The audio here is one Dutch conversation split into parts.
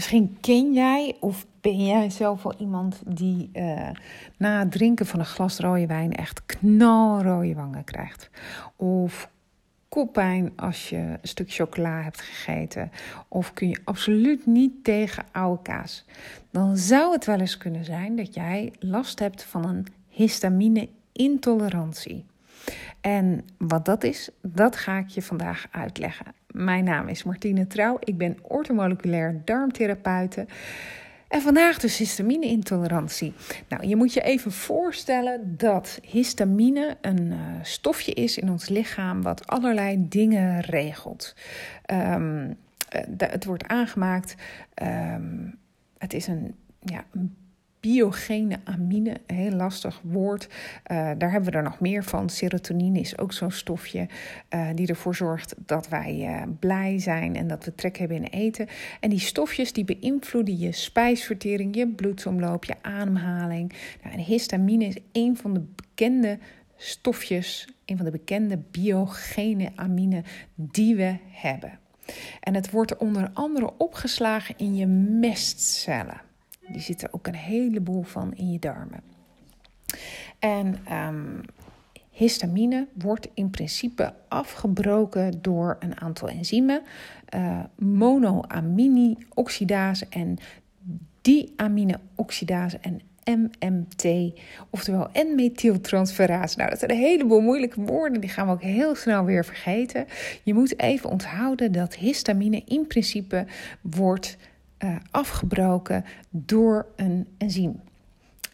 Misschien ken jij of ben jij zelf wel iemand die uh, na het drinken van een glas rode wijn echt knalrode wangen krijgt. Of koppijn als je een stuk chocola hebt gegeten. Of kun je absoluut niet tegen oude kaas. Dan zou het wel eens kunnen zijn dat jij last hebt van een histamine-intolerantie. En wat dat is, dat ga ik je vandaag uitleggen. Mijn naam is Martine Trouw. Ik ben ortomoleculair darmtherapeute. En vandaag dus histamine-intolerantie. Nou, je moet je even voorstellen dat histamine een uh, stofje is in ons lichaam wat allerlei dingen regelt. Um, het wordt aangemaakt. Um, het is een, ja, een biogene amine, heel lastig woord. Uh, daar hebben we er nog meer van. Serotonine is ook zo'n stofje uh, die ervoor zorgt dat wij uh, blij zijn en dat we trek hebben in eten. En die stofjes die beïnvloeden je spijsvertering, je bloedsomloop, je ademhaling. Nou, en histamine is een van de bekende stofjes, een van de bekende biogene amine die we hebben. En het wordt onder andere opgeslagen in je mestcellen. Die zitten ook een heleboel van in je darmen. En um, histamine wordt in principe afgebroken door een aantal enzymen, uh, monoamine-oxidase en diamine-oxidase en MMT, oftewel N-methyltransferase. Nou, dat zijn een heleboel moeilijke woorden, die gaan we ook heel snel weer vergeten. Je moet even onthouden dat histamine in principe wordt uh, afgebroken door een enzym.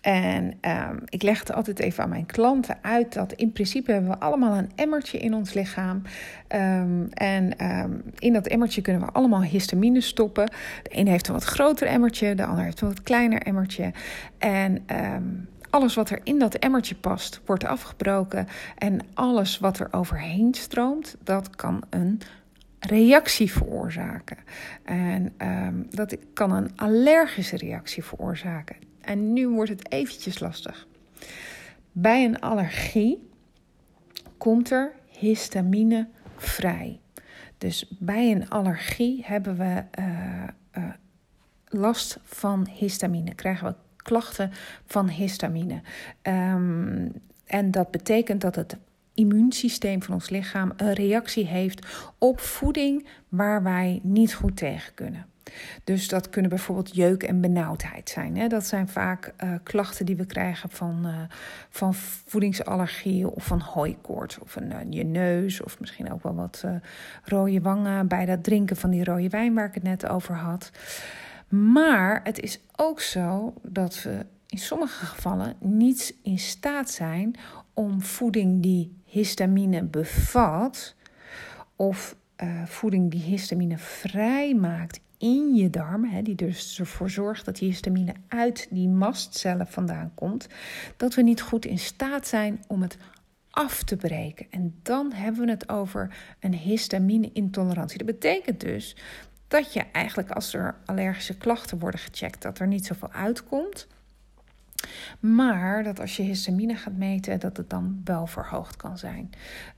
En um, ik leg het altijd even aan mijn klanten uit dat in principe hebben we allemaal een emmertje in ons lichaam. Um, en um, in dat emmertje kunnen we allemaal histamine stoppen. De ene heeft een wat groter emmertje, de ander heeft een wat kleiner emmertje. En alles wat er in dat emmertje past, wordt afgebroken. En alles wat er overheen stroomt, dat kan een reactie veroorzaken. En um, dat kan een allergische reactie veroorzaken. En nu wordt het eventjes lastig. Bij een allergie komt er histamine vrij. Dus bij een allergie hebben we uh, uh, last van histamine, krijgen we klachten van histamine. Um, en dat betekent dat het immuunsysteem van ons lichaam een reactie heeft op voeding waar wij niet goed tegen kunnen. Dus dat kunnen bijvoorbeeld jeuk en benauwdheid zijn. Dat zijn vaak uh, klachten die we krijgen van, uh, van voedingsallergieën of van hooikoorts of een, uh, je neus of misschien ook wel wat rode wangen bij dat drinken van die rode wijn waar ik het net over had. Maar het is ook zo dat we in sommige gevallen niet in staat zijn om voeding die histamine bevat, of uh, voeding die histamine vrijmaakt in je darmen, hè, die dus ervoor zorgt dat die histamine uit die mastcellen vandaan komt, dat we niet goed in staat zijn om het af te breken. En dan hebben we het over een histamine-intolerantie. Dat betekent dus dat je eigenlijk als er allergische klachten worden gecheckt, dat er niet zoveel uitkomt. Maar dat als je histamine gaat meten, dat het dan wel verhoogd kan zijn.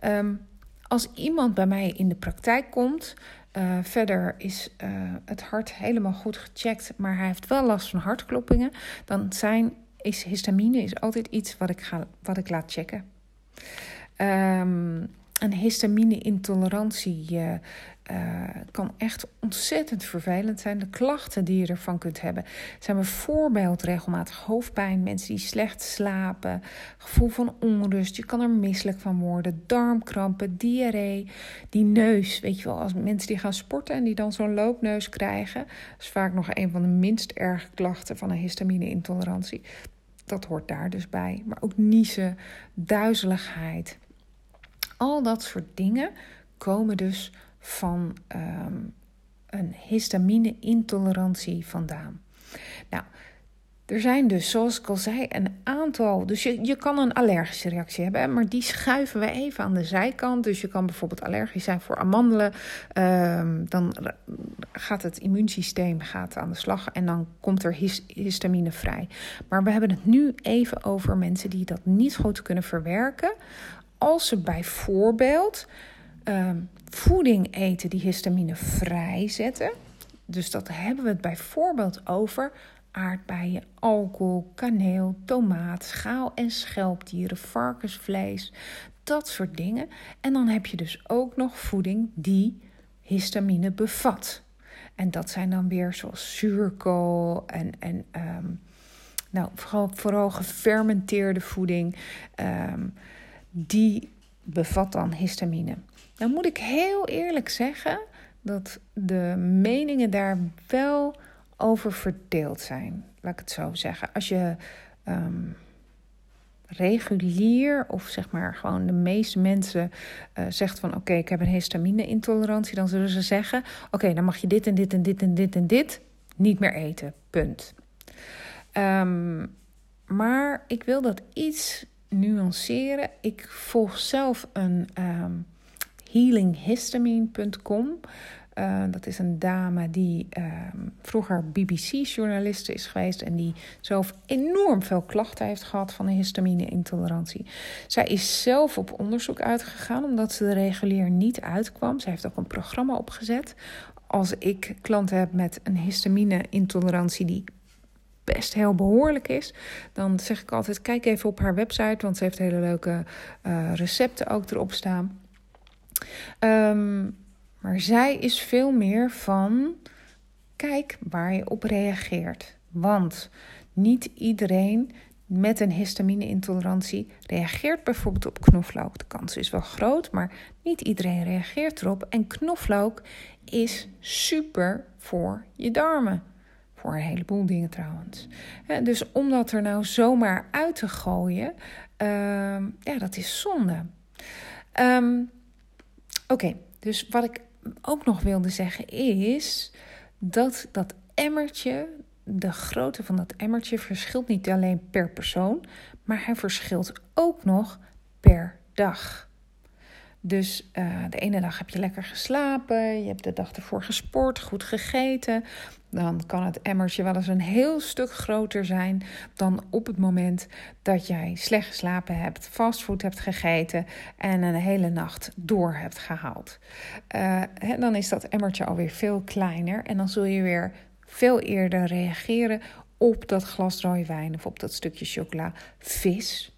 Um, als iemand bij mij in de praktijk komt, uh, verder is uh, het hart helemaal goed gecheckt, maar hij heeft wel last van hartkloppingen, dan zijn, is histamine is altijd iets wat ik, ga, wat ik laat checken. Um, een histamine-intolerantie uh, uh, kan echt ontzettend vervelend zijn. De klachten die je ervan kunt hebben zijn bijvoorbeeld regelmatig hoofdpijn, mensen die slecht slapen, gevoel van onrust. Je kan er misselijk van worden, darmkrampen, diarree, die neus. Weet je wel, als mensen die gaan sporten en die dan zo'n loopneus krijgen, is vaak nog een van de minst erge klachten van een histamine-intolerantie. Dat hoort daar dus bij. Maar ook niezen, duizeligheid. Al dat soort dingen komen dus van um, een histamine-intolerantie vandaan. Nou, er zijn dus, zoals ik al zei, een aantal. Dus je, je kan een allergische reactie hebben, maar die schuiven we even aan de zijkant. Dus je kan bijvoorbeeld allergisch zijn voor amandelen. Um, dan gaat het immuunsysteem gaat aan de slag en dan komt er his, histamine vrij. Maar we hebben het nu even over mensen die dat niet goed kunnen verwerken. Als ze bijvoorbeeld um, voeding eten die histamine vrijzetten. Dus dat hebben we het bijvoorbeeld over aardbeien, alcohol, kaneel, tomaat, schaal- en schelpdieren, varkensvlees, dat soort dingen. En dan heb je dus ook nog voeding die histamine bevat. En dat zijn dan weer zoals zuurkool en, en ehm, nou, vooral, vooral gefermenteerde voeding. Ehm, die bevat dan histamine. Nou moet ik heel eerlijk zeggen dat de meningen daar wel over verdeeld zijn. Laat ik het zo zeggen. Als je ehm, regulier of zeg maar gewoon de meeste mensen uh, zegt van oké, ik heb een histamine-intolerantie, dan zullen ze zeggen: oké, dan mag je dit en dit en dit en dit en dit niet meer eten. Punt. Ehm, maar ik wil dat iets nuanceren. Ik volg zelf een um, healinghistamine.com. Uh, dat is een dame die uh, vroeger BBC-journaliste is geweest en die zelf enorm veel klachten heeft gehad van een histamine-intolerantie. Zij is zelf op onderzoek uitgegaan omdat ze er regulier niet uitkwam. Zij heeft ook een programma opgezet. Als ik klanten heb met een histamine-intolerantie die best heel behoorlijk is, dan zeg ik altijd: kijk even op haar website, want ze heeft hele leuke uh, recepten ook erop staan. Um, maar zij is veel meer van: kijk waar je op reageert. Want niet iedereen met een histamine-intolerantie reageert bijvoorbeeld op knoflook. De kans is wel groot, maar niet iedereen reageert erop. En knoflook is super voor je darmen. Voor een heleboel dingen trouwens. dus om dat er nou zomaar uit te gooien, uh, ja, dat is zonde. Um, Oké, dus wat ik ook nog wilde zeggen is dat dat emmertje, de grootte van dat emmertje verschilt niet alleen per persoon, maar hij verschilt ook nog per dag. Dus uh, de ene dag heb je lekker geslapen, je hebt de dag ervoor gesport, goed gegeten. Dan kan het emmertje wel eens een heel stuk groter zijn dan op het moment dat jij slecht geslapen hebt, fastfood hebt gegeten en een hele nacht door hebt gehaald. Uh, dan is dat emmertje alweer veel kleiner en dan zul je weer veel eerder reageren op dat glas rode wijn of op dat stukje chocola. Vis,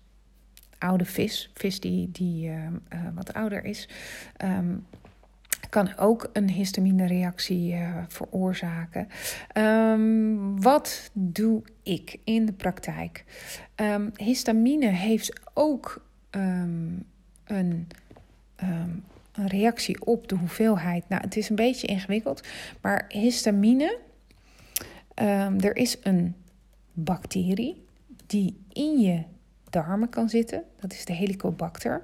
oude vis, vis die, die uh, uh, wat ouder is, um, kan ook een histamine-reactie uh, veroorzaken. Um, wat doe ik in de praktijk? Histamine heeft ook een, een reactie op de hoeveelheid. Nou, het is een beetje ingewikkeld, maar histamine, er is een bacterie die in je darmen kan zitten. Dat is de Helicobacter.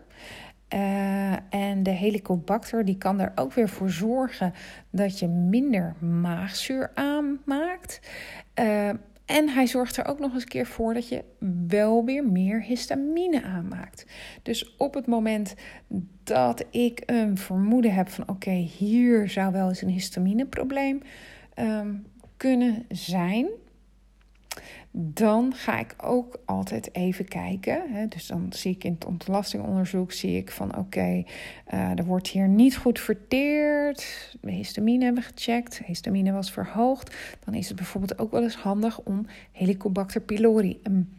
Uh, en de Helicobacter die kan er ook weer voor zorgen dat je minder maagzuur aanmaakt. Uh, en hij zorgt er ook nog eens een keer voor dat je wel weer meer histamine aanmaakt. Dus op het moment dat ik een vermoeden heb van oké, hier zou wel eens een histamineprobleem um, kunnen zijn dan ga ik ook altijd even kijken. Hè. Dus dan zie ik in het ontlastingonderzoek zie ik van oké, okay, uh, er wordt hier niet goed verteerd. De histamine hebben we gecheckt. Histamine was verhoogd. Dan is het bijvoorbeeld ook wel eens handig om Helicobacter pylori, een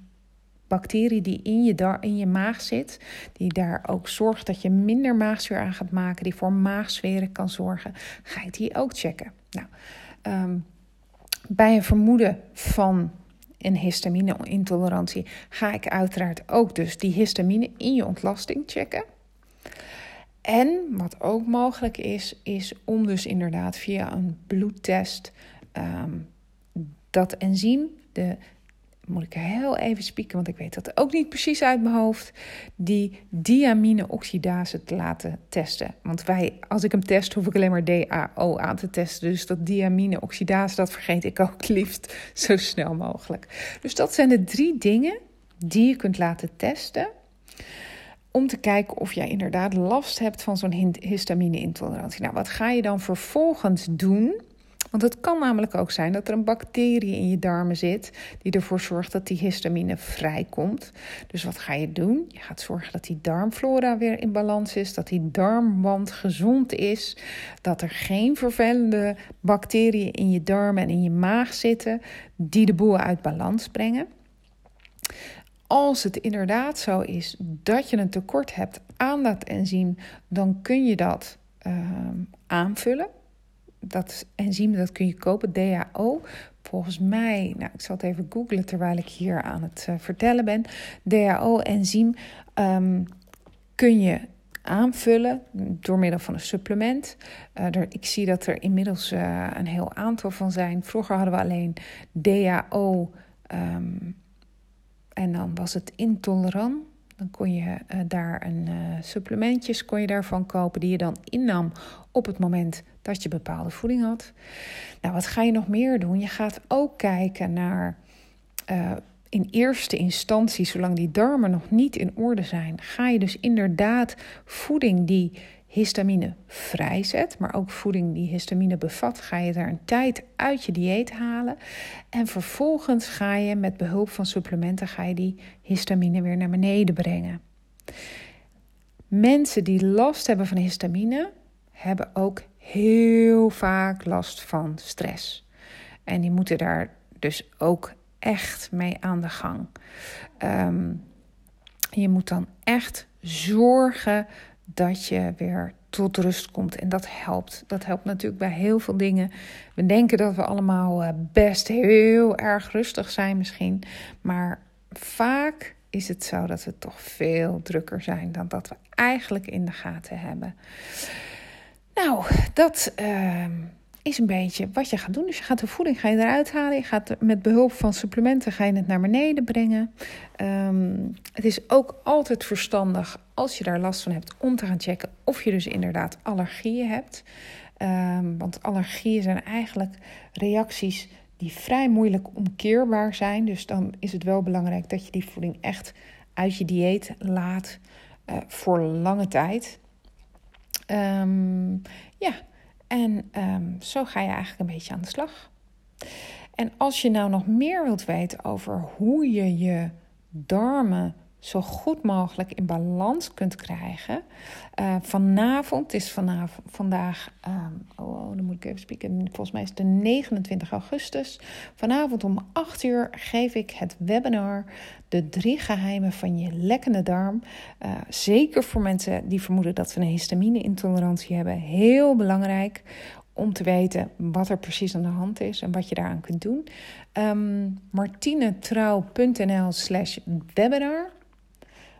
bacterie die in je, in je maag zit, die daar ook zorgt dat je minder maagzuur aan gaat maken, die voor maagzweren kan zorgen, ga je die ook checken. Nou, um, bij een vermoeden van een histamine-intolerantie, ga ik uiteraard ook dus die histamine in je ontlasting checken. En wat ook mogelijk is, is om dus inderdaad via een bloedtest um, dat enzym, de moet ik heel even spieken, want ik weet dat ook niet precies uit mijn hoofd, die diamine-oxidase te laten testen. Want wij, als ik hem test, hoef ik alleen maar DAO aan te testen. Dus dat diamine-oxidase, dat vergeet ik ook liefst zo snel mogelijk. Dus dat zijn de drie dingen die je kunt laten testen om te kijken of jij inderdaad last hebt van zo'n histamine-intolerantie. Nou, wat ga je dan vervolgens doen? Want het kan namelijk ook zijn dat er een bacterie in je darmen zit die ervoor zorgt dat die histamine vrijkomt. Dus wat ga je doen? Je gaat zorgen dat die darmflora weer in balans is, dat die darmwand gezond is, dat er geen vervelende bacteriën in je darmen en in je maag zitten die de boel uit balans brengen. Als het inderdaad zo is dat je een tekort hebt aan dat enzym, dan kun je dat uh, aanvullen dat enzym dat kun je kopen, DHO. Volgens mij, nou, ik zal het even googlen terwijl ik hier aan het uh, vertellen ben. DHO-enzym um, ehm, kun je aanvullen door middel van een supplement. Uh, er, ik zie dat er inmiddels uh, een heel aantal van zijn. Vroeger hadden we alleen DHO ehm, en dan was het intolerant. Dan kon je daar een supplementjes kon je daarvan kopen die je dan innam op het moment dat je bepaalde voeding had. Nou, wat ga je nog meer doen? Je gaat ook kijken naar. Uh, in eerste instantie, zolang die darmen nog niet in orde zijn, ga je dus inderdaad voeding die histamine vrijzet, maar ook voeding die histamine bevat, ga je daar een tijd uit je dieet halen. En vervolgens ga je met behulp van supplementen ga je die histamine weer naar beneden brengen. Mensen die last hebben van histamine hebben ook heel vaak last van stress. En die moeten daar dus ook echt mee aan de gang. Ehm, je moet dan echt zorgen dat je weer tot rust komt. En dat helpt. Dat helpt natuurlijk bij heel veel dingen. We denken dat we allemaal eh, best heel erg rustig zijn misschien. Maar vaak is het zo dat we toch veel drukker zijn dan dat we eigenlijk in de gaten hebben. Nou, dat uh, is een beetje wat je gaat doen. Dus je gaat de voeding ga je eruit halen. Je gaat met behulp van supplementen ga je het naar beneden brengen. Um, het is ook altijd verstandig als je daar last van hebt om te gaan checken of je dus inderdaad allergieën hebt. Um, want allergieën zijn eigenlijk reacties die vrij moeilijk omkeerbaar zijn. Dus dan is het wel belangrijk dat je die voeding echt uit je dieet laat uh, voor lange tijd. Um, ja, en um, zo ga je eigenlijk een beetje aan de slag. En als je nou nog meer wilt weten over hoe je je darmen zo goed mogelijk in balans kunt krijgen. Uh, vanavond is vanavond, vandaag, um, oh, dan moet ik even spieken. Volgens mij is het de 29 augustus. Vanavond om 8 uur geef ik het webinar De drie geheimen van je lekkende darm. Uh, zeker voor mensen die vermoeden dat ze een histamine-intolerantie hebben. Heel belangrijk om te weten wat er precies aan de hand is en wat je daaraan kunt doen. Ehm, martinetrouw.nl slash webinar.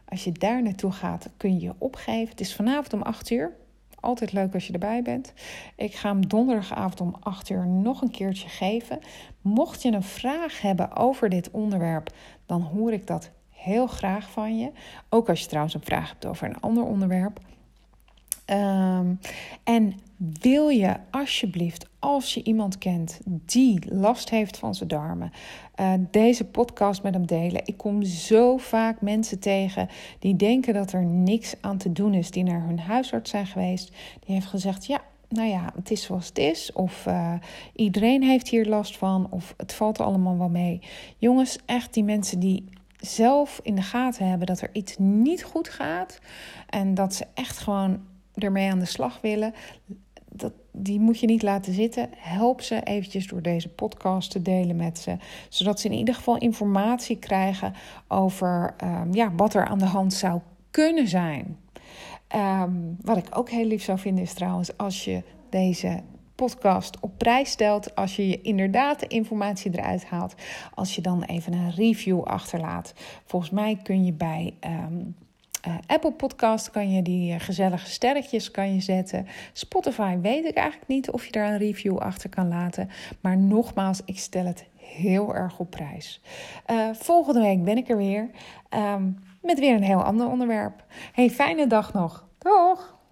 Als je daar naartoe gaat, kun je opgeven. Het is vanavond om 8 uur. Altijd leuk als je erbij bent. Ik ga hem donderdagavond om 8 uur nog een keertje geven. Mocht je een vraag hebben over dit onderwerp, dan hoor ik dat heel graag van je. Ook als je trouwens een vraag hebt over een ander onderwerp. Um, en wil je alsjeblieft, als je iemand kent die last heeft van zijn darmen, uh, deze podcast met hem delen? Ik kom zo vaak mensen tegen die denken dat er niks aan te doen is, die naar hun huisarts zijn geweest, die heeft gezegd: ja. Nou ja, het is zoals het is. Of uh, iedereen heeft hier last van. Of het valt allemaal wel mee. Jongens, echt die mensen die zelf in de gaten hebben dat er iets niet goed gaat. En dat ze echt gewoon ermee aan de slag willen, dat, die moet je niet laten zitten. Help ze eventjes door deze podcast te delen met ze. Zodat ze in ieder geval informatie krijgen over um, ja, wat er aan de hand zou kunnen zijn. Um, wat ik ook heel lief zou vinden is trouwens als je deze podcast op prijs stelt. Als je je inderdaad de informatie eruit haalt. Als je dan even een review achterlaat. Volgens mij kun je bij. Um, uh, Apple Podcast kan je die uh, gezellige sterretjes kan je zetten. Spotify weet ik eigenlijk niet of je daar een review achter kan laten. Maar nogmaals, ik stel het heel erg op prijs. Uh, volgende week ben ik er weer um, met weer een heel ander onderwerp. Hey, fijne dag nog. Doeg!